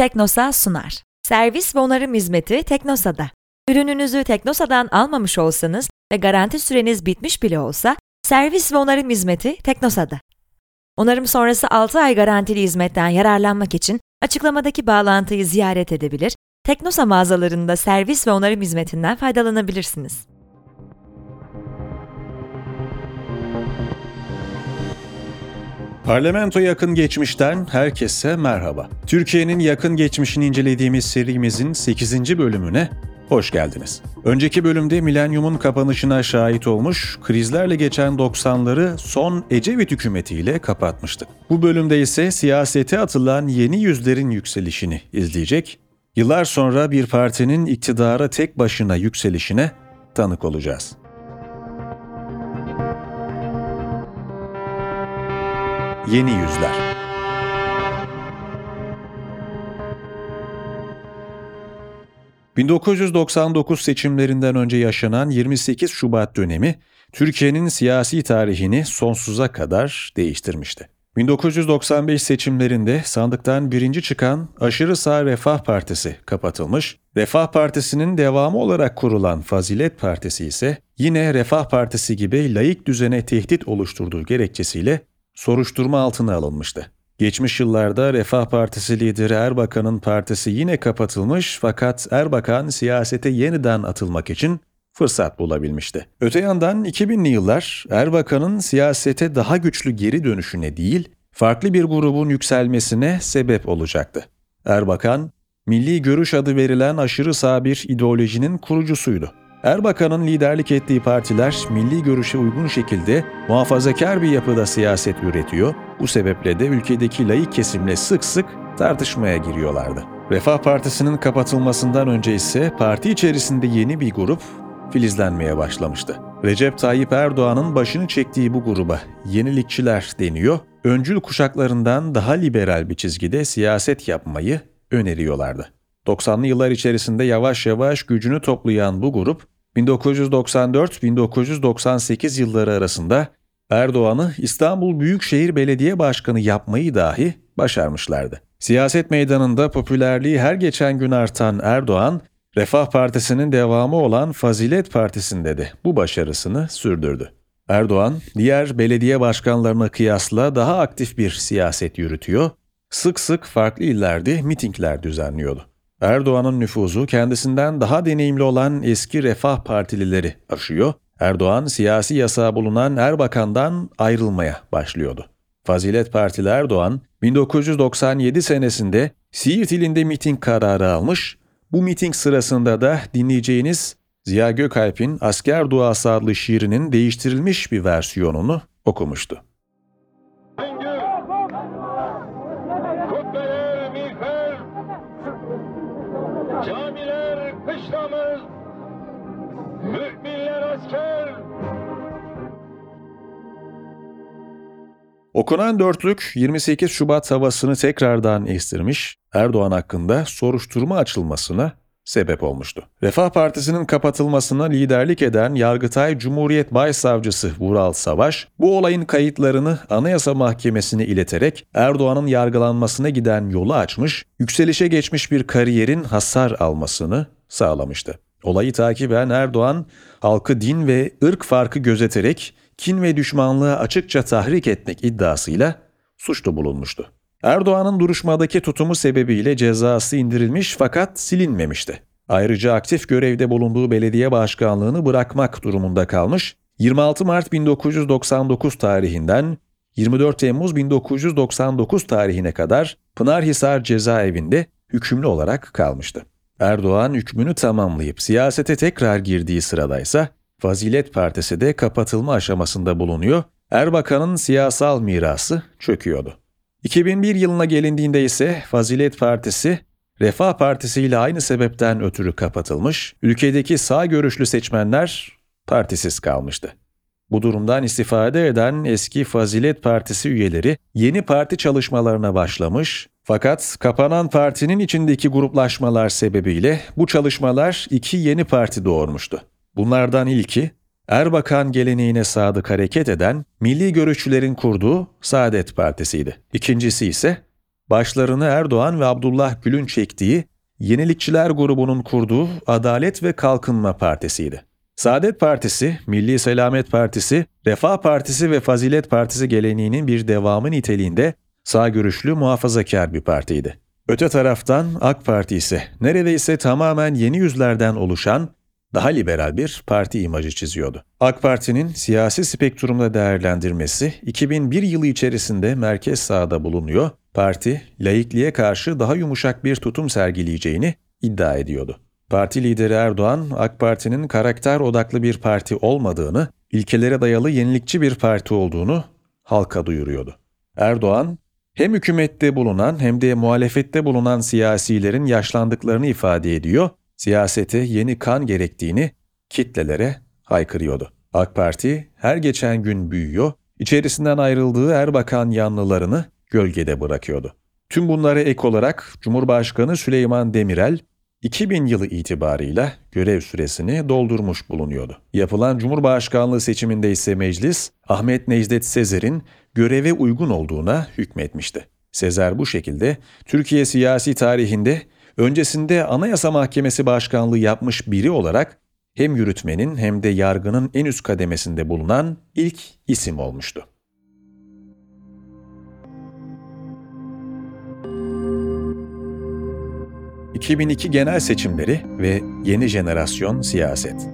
Teknosa sunar. Servis ve onarım hizmeti Teknosa'da. Ürününüzü Teknosa'dan almamış olsanız ve garanti süreniz bitmiş bile olsa, servis ve onarım hizmeti Teknosa'da. Onarım sonrası 6 ay garantili hizmetten yararlanmak için açıklamadaki bağlantıyı ziyaret edebilir, Teknosa mağazalarında servis ve onarım hizmetinden faydalanabilirsiniz. Parlamento yakın geçmişten herkese merhaba. Türkiye'nin yakın geçmişini incelediğimiz serimizin 8. bölümüne hoş geldiniz. Önceki bölümde milenyumun kapanışına şahit olmuş, krizlerle geçen 90'ları son Ecevit hükümetiyle kapatmıştık. Bu bölümde ise siyasete atılan yeni yüzlerin yükselişini izleyecek, yıllar sonra bir partinin iktidara tek başına yükselişine tanık olacağız. Yeni Yüzler ...1999 seçimlerinden önce yaşanan 28 Şubat dönemi... ...Türkiye'nin siyasi tarihini sonsuza kadar değiştirmişti. 1995 seçimlerinde sandıktan birinci çıkan aşırı sağ Refah Partisi kapatılmış, Refah Partisi'nin devamı olarak kurulan Fazilet Partisi ise yine Refah Partisi gibi laik düzene tehdit oluşturduğu gerekçesiyle soruşturma altına alınmıştı. Geçmiş yıllarda Refah Partisi lideri Erbakan'ın partisi yine kapatılmış fakat Erbakan siyasete yeniden atılmak için fırsat bulabilmişti. Öte yandan 2000'li yıllar Erbakan'ın siyasete daha güçlü geri dönüşüne değil, farklı bir grubun yükselmesine sebep olacaktı. Erbakan, Milli Görüş adı verilen aşırı sağ bir ideolojinin kurucusuydu. Erbakan'ın liderlik ettiği partiler milli görüşe uygun şekilde muhafazakar bir yapıda siyaset üretiyor, bu sebeple de ülkedeki layık kesimle sık sık tartışmaya giriyorlardı. Refah Partisi'nin kapatılmasından önce ise parti içerisinde yeni bir grup filizlenmeye başlamıştı. Recep Tayyip Erdoğan'ın başını çektiği bu gruba yenilikçiler deniyor, öncül kuşaklarından daha liberal bir çizgide siyaset yapmayı öneriyorlardı. 90'lı yıllar içerisinde yavaş yavaş gücünü toplayan bu grup 1994-1998 yılları arasında Erdoğan'ı İstanbul Büyükşehir Belediye Başkanı yapmayı dahi başarmışlardı. Siyaset meydanında popülerliği her geçen gün artan Erdoğan, Refah Partisi'nin devamı olan Fazilet Partisi'nde de bu başarısını sürdürdü. Erdoğan, diğer belediye başkanlarına kıyasla daha aktif bir siyaset yürütüyor, sık sık farklı illerde mitingler düzenliyordu. Erdoğan'ın nüfuzu kendisinden daha deneyimli olan eski Refah Partilileri aşıyor. Erdoğan siyasi yasağı bulunan Erbakan'dan ayrılmaya başlıyordu. Fazilet Partili Erdoğan 1997 senesinde Siirt ilinde miting kararı almış. Bu miting sırasında da dinleyeceğiniz Ziya Gökalp'in Asker Duası adlı şiirinin değiştirilmiş bir versiyonunu okumuştu. Okunan dörtlük 28 Şubat havasını tekrardan estirmiş, Erdoğan hakkında soruşturma açılmasına sebep olmuştu. Refah Partisi'nin kapatılmasına liderlik eden Yargıtay Cumhuriyet Başsavcısı Vural Savaş, bu olayın kayıtlarını Anayasa Mahkemesi'ne ileterek Erdoğan'ın yargılanmasına giden yolu açmış, yükselişe geçmiş bir kariyerin hasar almasını sağlamıştı. Olayı takiben Erdoğan, halkı din ve ırk farkı gözeterek kin ve düşmanlığı açıkça tahrik etmek iddiasıyla suçlu bulunmuştu. Erdoğan'ın duruşmadaki tutumu sebebiyle cezası indirilmiş fakat silinmemişti. Ayrıca aktif görevde bulunduğu belediye başkanlığını bırakmak durumunda kalmış, 26 Mart 1999 tarihinden 24 Temmuz 1999 tarihine kadar Pınarhisar cezaevinde hükümlü olarak kalmıştı. Erdoğan hükmünü tamamlayıp siyasete tekrar girdiği sıradaysa Fazilet Partisi de kapatılma aşamasında bulunuyor. Erbakan'ın siyasal mirası çöküyordu. 2001 yılına gelindiğinde ise Fazilet Partisi Refah Partisi ile aynı sebepten ötürü kapatılmış, ülkedeki sağ görüşlü seçmenler partisiz kalmıştı. Bu durumdan istifade eden eski Fazilet Partisi üyeleri yeni parti çalışmalarına başlamış fakat kapanan partinin içindeki gruplaşmalar sebebiyle bu çalışmalar iki yeni parti doğurmuştu. Bunlardan ilki Erbakan geleneğine sadık hareket eden milli görüşçülerin kurduğu Saadet Partisi'ydi. İkincisi ise başlarını Erdoğan ve Abdullah Gül'ün çektiği Yenilikçiler grubunun kurduğu Adalet ve Kalkınma Partisi'ydi. Saadet Partisi, Milli Selamet Partisi, Refah Partisi ve Fazilet Partisi geleneğinin bir devamı niteliğinde sağ görüşlü muhafazakar bir partiydi. Öte taraftan AK Parti ise neredeyse tamamen yeni yüzlerden oluşan daha liberal bir parti imajı çiziyordu. AK Parti'nin siyasi spektrumda değerlendirmesi 2001 yılı içerisinde merkez sağda bulunuyor, parti laikliğe karşı daha yumuşak bir tutum sergileyeceğini iddia ediyordu. Parti lideri Erdoğan, AK Parti'nin karakter odaklı bir parti olmadığını, ilkelere dayalı yenilikçi bir parti olduğunu halka duyuruyordu. Erdoğan, hem hükümette bulunan hem de muhalefette bulunan siyasilerin yaşlandıklarını ifade ediyor, siyasete yeni kan gerektiğini kitlelere haykırıyordu. AK Parti her geçen gün büyüyor, içerisinden ayrıldığı Erbakan yanlılarını gölgede bırakıyordu. Tüm bunlara ek olarak Cumhurbaşkanı Süleyman Demirel 2000 yılı itibarıyla görev süresini doldurmuş bulunuyordu. Yapılan Cumhurbaşkanlığı seçiminde ise meclis Ahmet Necdet Sezer'in göreve uygun olduğuna hükmetmişti. Sezer bu şekilde Türkiye siyasi tarihinde öncesinde Anayasa Mahkemesi Başkanlığı yapmış biri olarak hem yürütmenin hem de yargının en üst kademesinde bulunan ilk isim olmuştu. 2002 genel seçimleri ve yeni jenerasyon siyaset.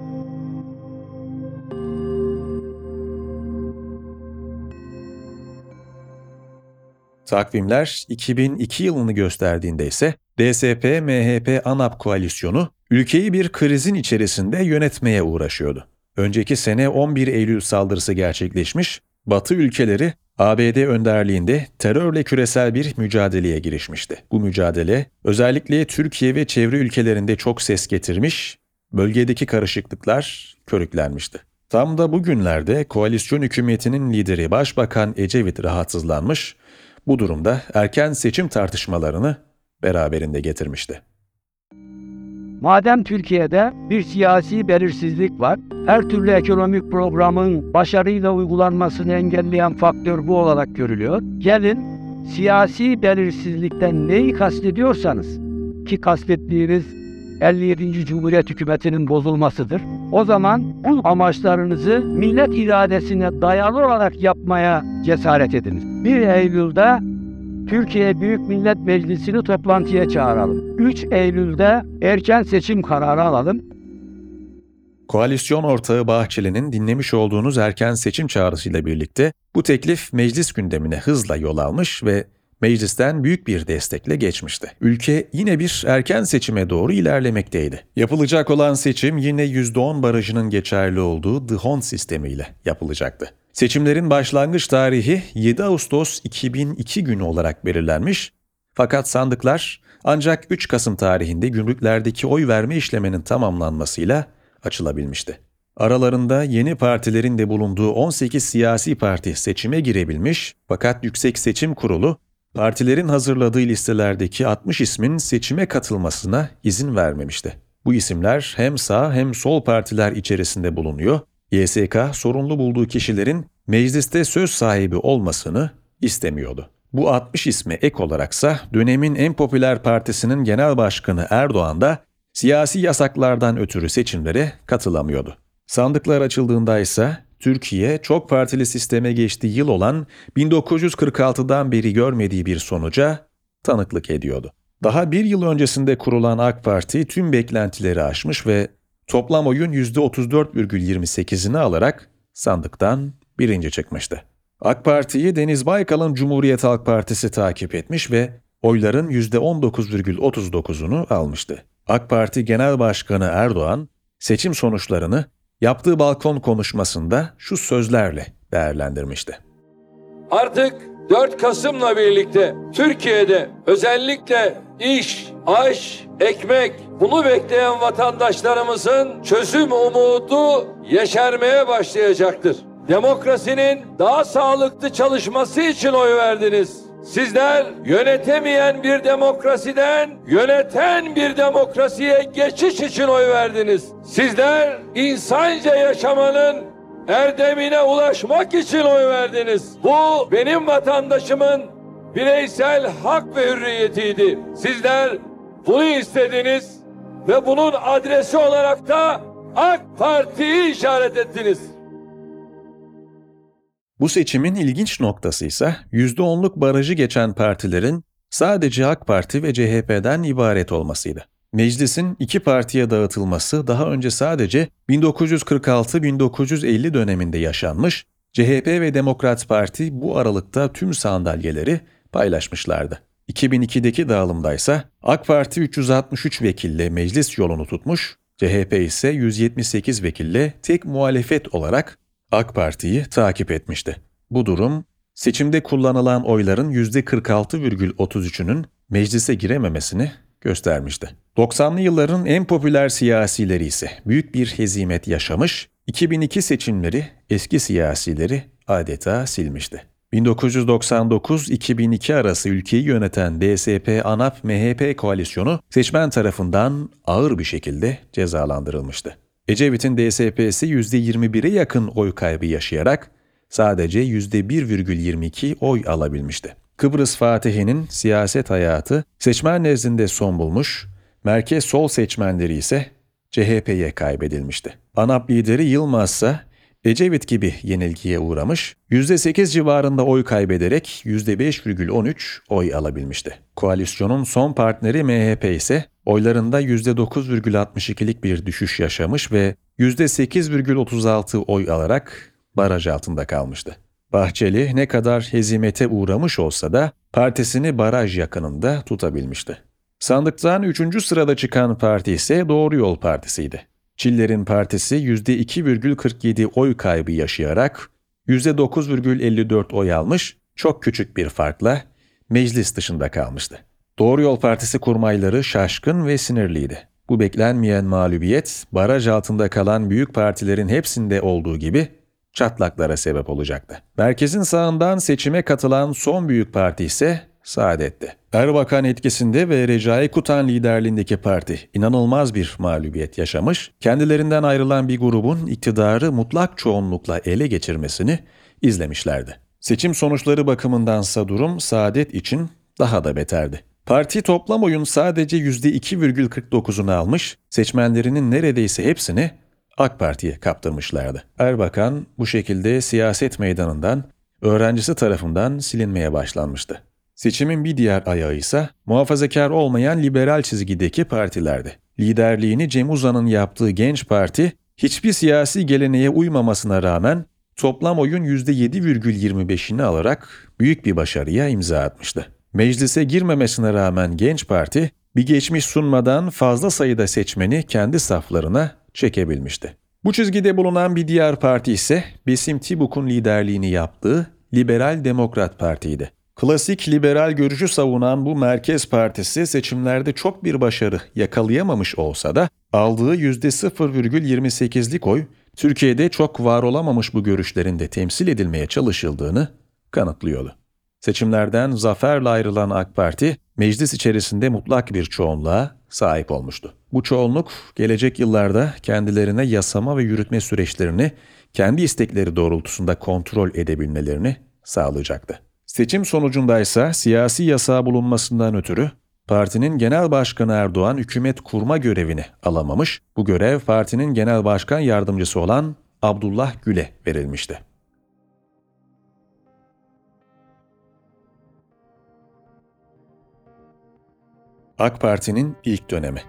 Takvimler 2002 yılını gösterdiğinde ise DSP-MHP ANAP koalisyonu ülkeyi bir krizin içerisinde yönetmeye uğraşıyordu. Önceki sene 11 Eylül saldırısı gerçekleşmiş, Batı ülkeleri ABD önderliğinde terörle küresel bir mücadeleye girişmişti. Bu mücadele özellikle Türkiye ve çevre ülkelerinde çok ses getirmiş, bölgedeki karışıklıklar körüklenmişti. Tam da bu günlerde koalisyon hükümetinin lideri Başbakan Ecevit rahatsızlanmış, bu durumda erken seçim tartışmalarını beraberinde getirmişti. Madem Türkiye'de bir siyasi belirsizlik var, her türlü ekonomik programın başarıyla uygulanmasını engelleyen faktör bu olarak görülüyor. Gelin siyasi belirsizlikten neyi kastediyorsanız ki kastettiğiniz 57. Cumhuriyet hükümetinin bozulmasıdır. O zaman bu amaçlarınızı millet iradesine dayalı olarak yapmaya cesaret ediniz. 1 Eylül'de Türkiye Büyük Millet Meclisi'ni toplantıya çağıralım. 3 Eylül'de erken seçim kararı alalım. Koalisyon ortağı Bahçeli'nin dinlemiş olduğunuz erken seçim çağrısıyla birlikte bu teklif meclis gündemine hızla yol almış ve meclisten büyük bir destekle geçmişti. Ülke yine bir erken seçime doğru ilerlemekteydi. Yapılacak olan seçim yine %10 barajının geçerli olduğu Dhon sistemiyle yapılacaktı. Seçimlerin başlangıç tarihi 7 Ağustos 2002 günü olarak belirlenmiş fakat sandıklar ancak 3 Kasım tarihinde gümrüklerdeki oy verme işleminin tamamlanmasıyla açılabilmişti. Aralarında yeni partilerin de bulunduğu 18 siyasi parti seçime girebilmiş fakat Yüksek Seçim Kurulu partilerin hazırladığı listelerdeki 60 ismin seçime katılmasına izin vermemişti. Bu isimler hem sağ hem sol partiler içerisinde bulunuyor YSK sorunlu bulduğu kişilerin mecliste söz sahibi olmasını istemiyordu. Bu 60 isme ek olaraksa dönemin en popüler partisinin genel başkanı Erdoğan da siyasi yasaklardan ötürü seçimlere katılamıyordu. Sandıklar açıldığında ise Türkiye çok partili sisteme geçtiği yıl olan 1946'dan beri görmediği bir sonuca tanıklık ediyordu. Daha bir yıl öncesinde kurulan AK Parti tüm beklentileri aşmış ve toplam oyun %34,28'ini alarak sandıktan birinci çıkmıştı. AK Parti'yi Deniz Baykal'ın Cumhuriyet Halk Partisi takip etmiş ve oyların %19,39'unu almıştı. AK Parti Genel Başkanı Erdoğan seçim sonuçlarını yaptığı balkon konuşmasında şu sözlerle değerlendirmişti. Artık 4 Kasım'la birlikte Türkiye'de özellikle iş, aş, ekmek bunu bekleyen vatandaşlarımızın çözüm umudu yeşermeye başlayacaktır. Demokrasinin daha sağlıklı çalışması için oy verdiniz. Sizler yönetemeyen bir demokrasiden yöneten bir demokrasiye geçiş için oy verdiniz. Sizler insanca yaşamanın erdemine ulaşmak için oy verdiniz. Bu benim vatandaşımın bireysel hak ve hürriyetiydi. Sizler bunu istediniz ve bunun adresi olarak da AK Parti'yi işaret ettiniz. Bu seçimin ilginç noktası ise %10'luk barajı geçen partilerin sadece AK Parti ve CHP'den ibaret olmasıydı. Meclisin iki partiye dağıtılması daha önce sadece 1946-1950 döneminde yaşanmış, CHP ve Demokrat Parti bu aralıkta tüm sandalyeleri paylaşmışlardı. 2002'deki dağılımda ise AK Parti 363 vekille meclis yolunu tutmuş, CHP ise 178 vekille tek muhalefet olarak AK Parti'yi takip etmişti. Bu durum seçimde kullanılan oyların %46,33'ünün meclise girememesini göstermişti. 90'lı yılların en popüler siyasileri ise büyük bir hezimet yaşamış, 2002 seçimleri eski siyasileri adeta silmişti. 1999-2002 arası ülkeyi yöneten DSP, ANAP, MHP koalisyonu seçmen tarafından ağır bir şekilde cezalandırılmıştı. Ecevit'in DSP'si %21'e yakın oy kaybı yaşayarak sadece %1,22 oy alabilmişti. Kıbrıs Fatihi'nin siyaset hayatı seçmen nezdinde son bulmuş, merkez sol seçmenleri ise CHP'ye kaybedilmişti. ANAP lideri Yılmaz ise Ecevit gibi yenilgiye uğramış, %8 civarında oy kaybederek %5,13 oy alabilmişti. Koalisyonun son partneri MHP ise oylarında %9,62'lik bir düşüş yaşamış ve %8,36 oy alarak baraj altında kalmıştı. Bahçeli ne kadar hezimete uğramış olsa da partisini baraj yakınında tutabilmişti. Sandıktan 3. sırada çıkan parti ise Doğru Yol Partisi'ydi. Çiller'in partisi %2,47 oy kaybı yaşayarak %9,54 oy almış, çok küçük bir farkla meclis dışında kalmıştı. Doğru Yol Partisi kurmayları şaşkın ve sinirliydi. Bu beklenmeyen mağlubiyet, baraj altında kalan büyük partilerin hepsinde olduğu gibi çatlaklara sebep olacaktı. Merkezin sağından seçime katılan son büyük parti ise Saadet'ti. Erbakan etkisinde ve Recai Kutan liderliğindeki parti inanılmaz bir mağlubiyet yaşamış, kendilerinden ayrılan bir grubun iktidarı mutlak çoğunlukla ele geçirmesini izlemişlerdi. Seçim sonuçları bakımındansa durum Saadet için daha da beterdi. Parti toplam oyun sadece %2,49'unu almış, seçmenlerinin neredeyse hepsini AK Parti'ye kaptırmışlardı. Erbakan bu şekilde siyaset meydanından öğrencisi tarafından silinmeye başlanmıştı. Seçimin bir diğer ayağı ise muhafazakar olmayan liberal çizgideki partilerdi. Liderliğini Cem Uzan'ın yaptığı Genç Parti, hiçbir siyasi geleneğe uymamasına rağmen toplam oyun %7,25'ini alarak büyük bir başarıya imza atmıştı. Meclise girmemesine rağmen Genç Parti, bir geçmiş sunmadan fazla sayıda seçmeni kendi saflarına çekebilmişti. Bu çizgide bulunan bir diğer parti ise Besim Tibuk'un liderliğini yaptığı Liberal Demokrat Parti'ydi. Klasik liberal görüşü savunan bu Merkez Partisi seçimlerde çok bir başarı yakalayamamış olsa da aldığı %0,28'lik oy Türkiye'de çok var olamamış bu görüşlerin de temsil edilmeye çalışıldığını kanıtlıyordu. Seçimlerden zaferle ayrılan AK Parti, meclis içerisinde mutlak bir çoğunluğa sahip olmuştu. Bu çoğunluk, gelecek yıllarda kendilerine yasama ve yürütme süreçlerini kendi istekleri doğrultusunda kontrol edebilmelerini sağlayacaktı. Seçim sonucunda ise siyasi yasağı bulunmasından ötürü partinin genel başkanı Erdoğan hükümet kurma görevini alamamış, bu görev partinin genel başkan yardımcısı olan Abdullah Gül'e verilmişti. AK Parti'nin ilk dönemi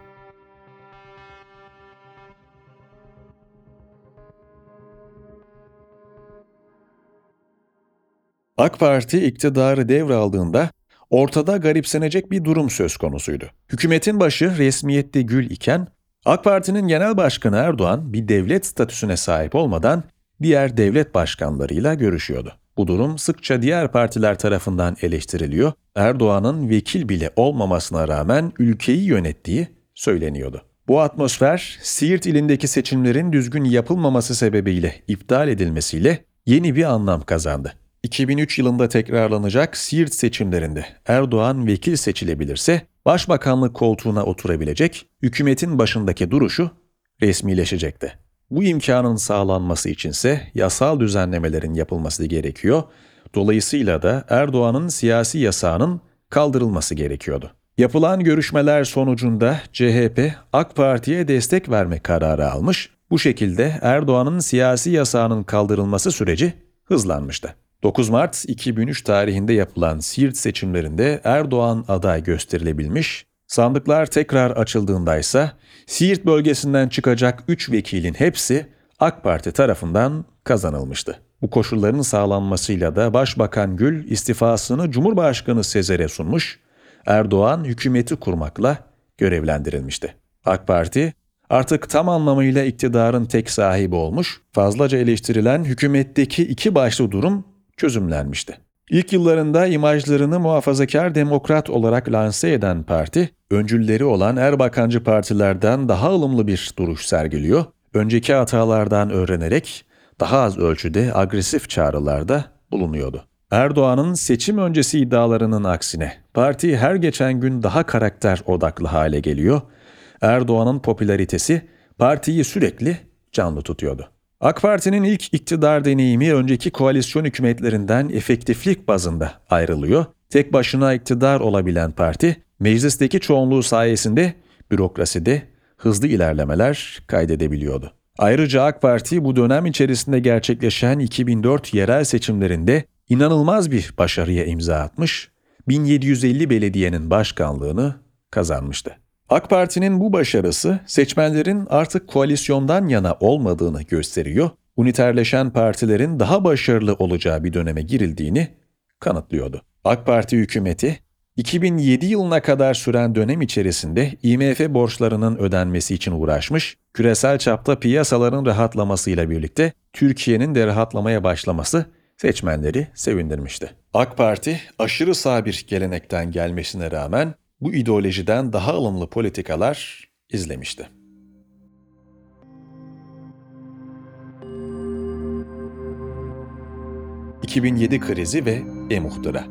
AK Parti iktidarı devraldığında ortada garipsenecek bir durum söz konusuydu. Hükümetin başı resmiyette Gül iken AK Parti'nin genel başkanı Erdoğan bir devlet statüsüne sahip olmadan diğer devlet başkanlarıyla görüşüyordu. Bu durum sıkça diğer partiler tarafından eleştiriliyor. Erdoğan'ın vekil bile olmamasına rağmen ülkeyi yönettiği söyleniyordu. Bu atmosfer Siirt ilindeki seçimlerin düzgün yapılmaması sebebiyle iptal edilmesiyle yeni bir anlam kazandı. 2003 yılında tekrarlanacak Siirt seçimlerinde Erdoğan vekil seçilebilirse başbakanlık koltuğuna oturabilecek, hükümetin başındaki duruşu resmileşecekti. Bu imkanın sağlanması içinse yasal düzenlemelerin yapılması gerekiyor. Dolayısıyla da Erdoğan'ın siyasi yasağının kaldırılması gerekiyordu. Yapılan görüşmeler sonucunda CHP AK Parti'ye destek verme kararı almış, bu şekilde Erdoğan'ın siyasi yasağının kaldırılması süreci hızlanmıştı. 9 Mart 2003 tarihinde yapılan Siirt seçimlerinde Erdoğan aday gösterilebilmiş, sandıklar tekrar açıldığında ise Siirt bölgesinden çıkacak 3 vekilin hepsi AK Parti tarafından kazanılmıştı. Bu koşulların sağlanmasıyla da Başbakan Gül istifasını Cumhurbaşkanı Sezer'e sunmuş, Erdoğan hükümeti kurmakla görevlendirilmişti. AK Parti artık tam anlamıyla iktidarın tek sahibi olmuş, fazlaca eleştirilen hükümetteki iki başlı durum çözümlenmişti. İlk yıllarında imajlarını muhafazakar demokrat olarak lanse eden parti, öncülleri olan Erbakancı partilerden daha ılımlı bir duruş sergiliyor, önceki hatalardan öğrenerek daha az ölçüde agresif çağrılarda bulunuyordu. Erdoğan'ın seçim öncesi iddialarının aksine parti her geçen gün daha karakter odaklı hale geliyor. Erdoğan'ın popülaritesi partiyi sürekli canlı tutuyordu. AK Parti'nin ilk iktidar deneyimi önceki koalisyon hükümetlerinden efektiflik bazında ayrılıyor. Tek başına iktidar olabilen parti, meclisteki çoğunluğu sayesinde bürokraside hızlı ilerlemeler kaydedebiliyordu. Ayrıca AK Parti bu dönem içerisinde gerçekleşen 2004 yerel seçimlerinde inanılmaz bir başarıya imza atmış, 1750 belediyenin başkanlığını kazanmıştı. AK Parti'nin bu başarısı seçmenlerin artık koalisyondan yana olmadığını gösteriyor, uniterleşen partilerin daha başarılı olacağı bir döneme girildiğini kanıtlıyordu. AK Parti hükümeti 2007 yılına kadar süren dönem içerisinde IMF borçlarının ödenmesi için uğraşmış, küresel çapta piyasaların rahatlamasıyla birlikte Türkiye'nin de rahatlamaya başlaması seçmenleri sevindirmişti. AK Parti aşırı sağ bir gelenekten gelmesine rağmen bu ideolojiden daha ılımlı politikalar izlemişti. ...2007 krizi ve e-muhtıra.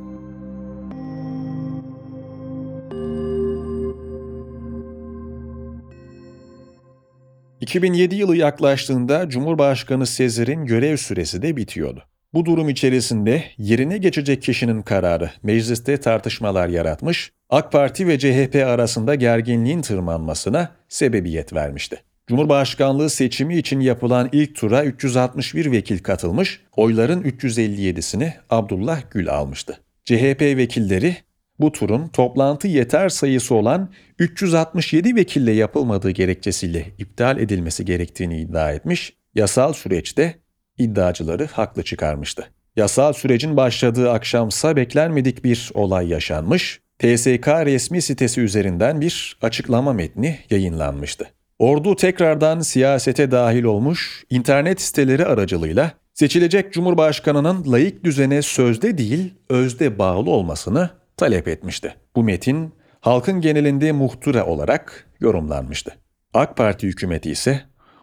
...2007 yılı yaklaştığında Cumhurbaşkanı Sezer'in görev süresi de bitiyordu. Bu durum içerisinde yerine geçecek kişinin kararı mecliste tartışmalar yaratmış, AK Parti ve CHP arasında gerginliğin tırmanmasına sebebiyet vermişti. Cumhurbaşkanlığı seçimi için yapılan ilk tura 361 vekil katılmış, oyların 357'sini Abdullah Gül almıştı. CHP vekilleri bu turun toplantı yeter sayısı olan 367 vekille yapılmadığı gerekçesiyle iptal edilmesi gerektiğini iddia etmiş, yasal süreçte iddiacıları haklı çıkarmıştı. Yasal sürecin başladığı akşamsa beklenmedik bir olay yaşanmış, TSK resmi sitesi üzerinden bir açıklama metni yayınlanmıştı. Ordu tekrardan siyasete dahil olmuş, internet siteleri aracılığıyla seçilecek Cumhurbaşkanı'nın layık düzene sözde değil, özde bağlı olmasını talep etmişti. Bu metin halkın genelinde muhtıra olarak yorumlanmıştı. AK Parti hükümeti ise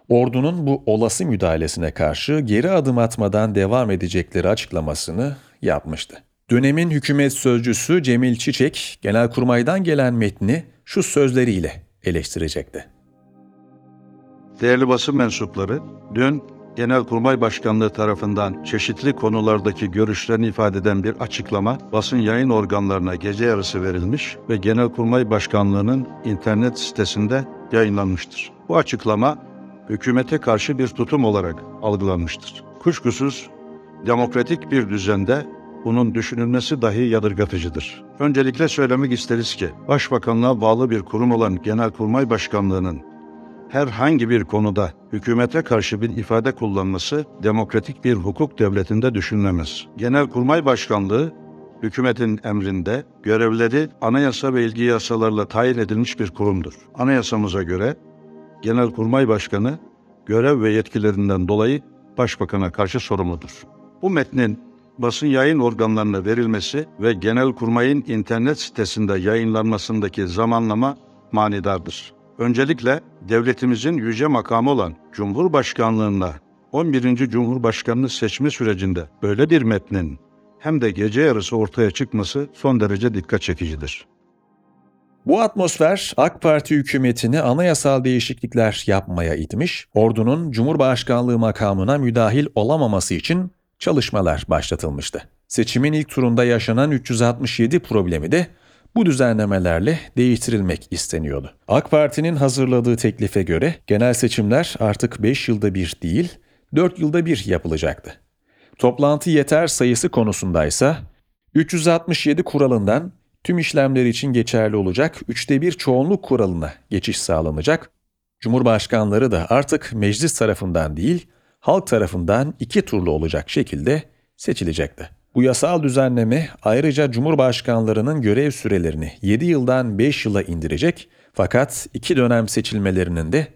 ordunun bu olası müdahalesine karşı geri adım atmadan devam edecekleri açıklamasını yapmıştı. Dönemin hükümet sözcüsü Cemil Çiçek, Genelkurmay'dan gelen metni şu sözleriyle eleştirecekti. Değerli basın mensupları, dün Genelkurmay Başkanlığı tarafından çeşitli konulardaki görüşlerini ifade eden bir açıklama basın yayın organlarına gece yarısı verilmiş ve Genelkurmay Başkanlığı'nın internet sitesinde yayınlanmıştır. Bu açıklama hükümete karşı bir tutum olarak algılanmıştır. Kuşkusuz demokratik bir düzende bunun düşünülmesi dahi yadırgatıcıdır. Öncelikle söylemek isteriz ki Başbakanlığa bağlı bir kurum olan Genelkurmay Başkanlığı'nın herhangi bir konuda hükümete karşı bir ifade kullanması demokratik bir hukuk devletinde düşünülemez. Genelkurmay Başkanlığı hükümetin emrinde görevleri anayasa ve ilgi yasalarla tayin edilmiş bir kurumdur. Anayasamıza göre Genelkurmay Başkanı görev ve yetkilerinden dolayı Başbakan'a karşı sorumludur. Bu metnin basın yayın organlarına verilmesi ve Genelkurmay'ın internet sitesinde yayınlanmasındaki zamanlama manidardır. Öncelikle devletimizin yüce makamı olan Cumhurbaşkanlığına 11. Cumhurbaşkanını seçme sürecinde böyle bir metnin hem de gece yarısı ortaya çıkması son derece dikkat çekicidir. Bu atmosfer AK Parti hükümetini anayasal değişiklikler yapmaya itmiş, ordunun Cumhurbaşkanlığı makamına müdahil olamaması için çalışmalar başlatılmıştı. Seçimin ilk turunda yaşanan 367 problemi de bu düzenlemelerle değiştirilmek isteniyordu. AK Parti'nin hazırladığı teklife göre genel seçimler artık 5 yılda bir değil, 4 yılda bir yapılacaktı. Toplantı yeter sayısı konusundaysa 367 kuralından tüm işlemler için geçerli olacak üçte bir çoğunluk kuralına geçiş sağlanacak. Cumhurbaşkanları da artık meclis tarafından değil, halk tarafından iki turlu olacak şekilde seçilecekti. Bu yasal düzenleme ayrıca Cumhurbaşkanlarının görev sürelerini 7 yıldan 5 yıla indirecek fakat iki dönem seçilmelerinin de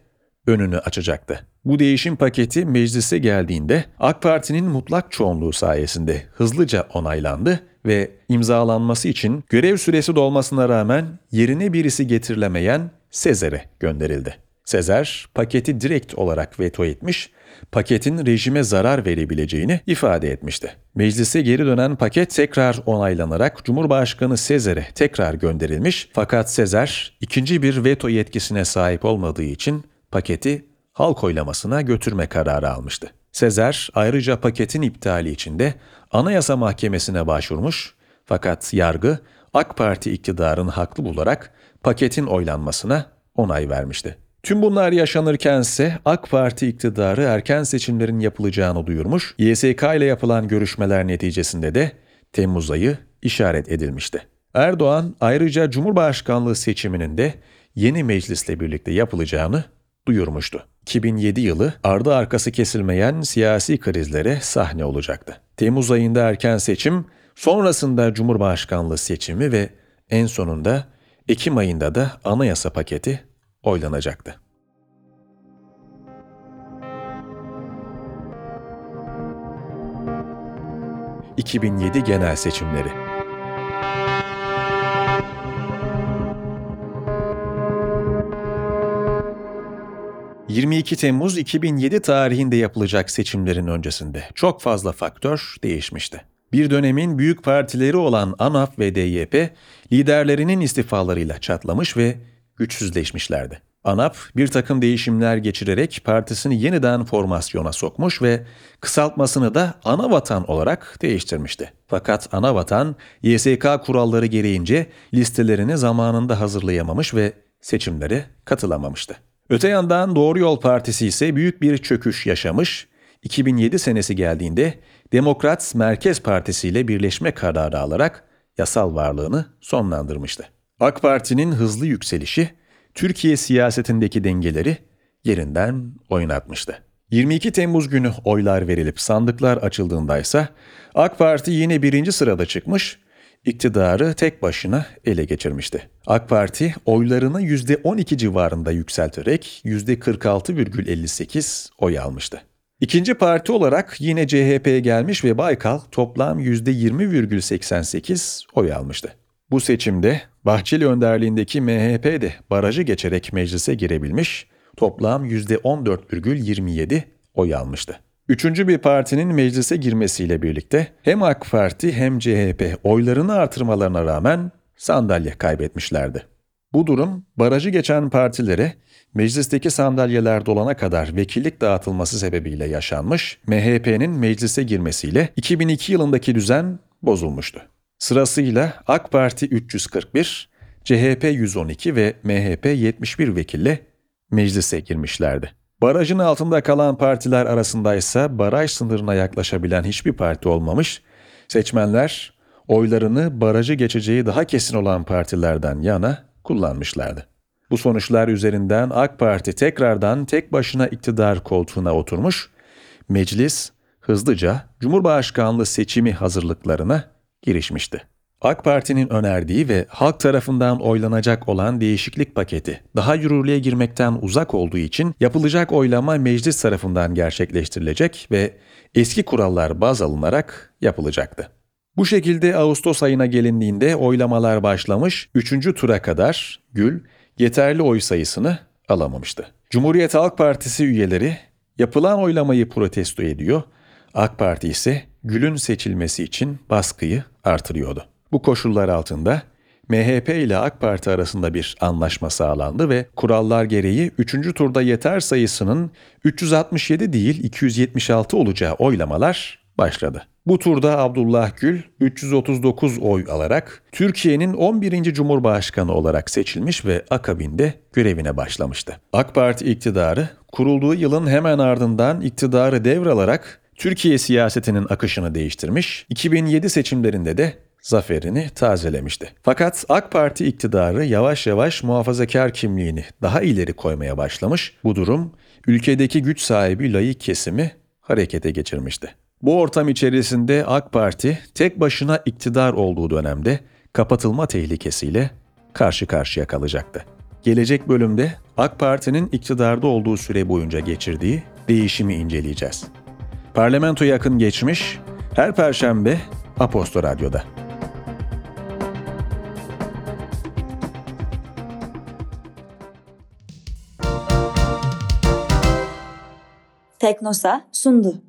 önünü açacaktı. Bu değişim paketi meclise geldiğinde AK Parti'nin mutlak çoğunluğu sayesinde hızlıca onaylandı ve imzalanması için görev süresi dolmasına rağmen yerine birisi getirilemeyen Sezer'e gönderildi. Sezer paketi direkt olarak veto etmiş, paketin rejime zarar verebileceğini ifade etmişti. Meclise geri dönen paket tekrar onaylanarak Cumhurbaşkanı Sezer'e tekrar gönderilmiş fakat Sezer ikinci bir veto yetkisine sahip olmadığı için paketi halk oylamasına götürme kararı almıştı. Sezer ayrıca paketin iptali için de Anayasa Mahkemesi'ne başvurmuş fakat yargı AK Parti iktidarını haklı bularak paketin oylanmasına onay vermişti. Tüm bunlar yaşanırken ise AK Parti iktidarı erken seçimlerin yapılacağını duyurmuş, YSK ile yapılan görüşmeler neticesinde de Temmuz ayı işaret edilmişti. Erdoğan ayrıca Cumhurbaşkanlığı seçiminin de yeni meclisle birlikte yapılacağını duyurmuştu. 2007 yılı ardı arkası kesilmeyen siyasi krizlere sahne olacaktı. Temmuz ayında erken seçim, sonrasında Cumhurbaşkanlığı seçimi ve en sonunda Ekim ayında da anayasa paketi oylanacaktı. ...2007 genel seçimleri 22 Temmuz 2007 tarihinde yapılacak seçimlerin öncesinde çok fazla faktör değişmişti. Bir dönemin büyük partileri olan ANAP ve DYP liderlerinin istifalarıyla çatlamış ve güçsüzleşmişlerdi. ANAP bir takım değişimler geçirerek partisini yeniden formasyona sokmuş ve kısaltmasını da Anavatan olarak değiştirmişti. Fakat Anavatan YSK kuralları gereğince listelerini zamanında hazırlayamamış ve seçimlere katılamamıştı. Öte yandan Doğru Yol Partisi ise büyük bir çöküş yaşamış, 2007 senesi geldiğinde Demokrat Merkez Partisi ile birleşme kararı alarak yasal varlığını sonlandırmıştı. AK Parti'nin hızlı yükselişi Türkiye siyasetindeki dengeleri yerinden oynatmıştı. 22 Temmuz günü oylar verilip sandıklar açıldığında ise AK Parti yine birinci sırada çıkmış, iktidarı tek başına ele geçirmişti. AK Parti oylarını %12 civarında yükselterek %46,58 oy almıştı. İkinci parti olarak yine CHP gelmiş ve Baykal toplam %20,88 oy almıştı. Bu seçimde Bahçeli önderliğindeki MHP de barajı geçerek meclise girebilmiş, toplam %14,27 oy almıştı. Üçüncü bir partinin meclise girmesiyle birlikte hem AK Parti hem CHP oylarını artırmalarına rağmen sandalye kaybetmişlerdi. Bu durum barajı geçen partilere meclisteki sandalyeler dolana kadar vekillik dağıtılması sebebiyle yaşanmış, MHP'nin meclise girmesiyle 2002 yılındaki düzen bozulmuştu. Sırasıyla AK Parti 341, CHP 112 ve MHP 71 vekille meclise girmişlerdi. Barajın altında kalan partiler arasındaysa baraj sınırına yaklaşabilen hiçbir parti olmamış, seçmenler oylarını barajı geçeceği daha kesin olan partilerden yana kullanmışlardı. Bu sonuçlar üzerinden AK Parti tekrardan tek başına iktidar koltuğuna oturmuş, meclis hızlıca Cumhurbaşkanlığı seçimi hazırlıklarına girişmişti. AK Parti'nin önerdiği ve halk tarafından oylanacak olan değişiklik paketi daha yürürlüğe girmekten uzak olduğu için yapılacak oylama meclis tarafından gerçekleştirilecek ve eski kurallar baz alınarak yapılacaktı. Bu şekilde Ağustos ayına gelindiğinde oylamalar başlamış, 3. tura kadar Gül yeterli oy sayısını alamamıştı. Cumhuriyet Halk Partisi üyeleri yapılan oylamayı protesto ediyor, AK Parti ise Gül'ün seçilmesi için baskıyı artırıyordu. Bu koşullar altında MHP ile AK Parti arasında bir anlaşma sağlandı ve kurallar gereği 3. turda yeter sayısının 367 değil 276 olacağı oylamalar başladı. Bu turda Abdullah Gül 339 oy alarak Türkiye'nin 11. Cumhurbaşkanı olarak seçilmiş ve akabinde görevine başlamıştı. AK Parti iktidarı kurulduğu yılın hemen ardından iktidarı devralarak Türkiye siyasetinin akışını değiştirmiş, 2007 seçimlerinde de zaferini tazelemişti. Fakat AK Parti iktidarı yavaş yavaş muhafazakar kimliğini daha ileri koymaya başlamış. Bu durum ülkedeki güç sahibi layık kesimi harekete geçirmişti. Bu ortam içerisinde AK Parti tek başına iktidar olduğu dönemde kapatılma tehlikesiyle karşı karşıya kalacaktı. Gelecek bölümde AK Parti'nin iktidarda olduğu süre boyunca geçirdiği değişimi inceleyeceğiz. Parlamento yakın geçmiş her perşembe Aposto Radyo'da. Teknosa sundu.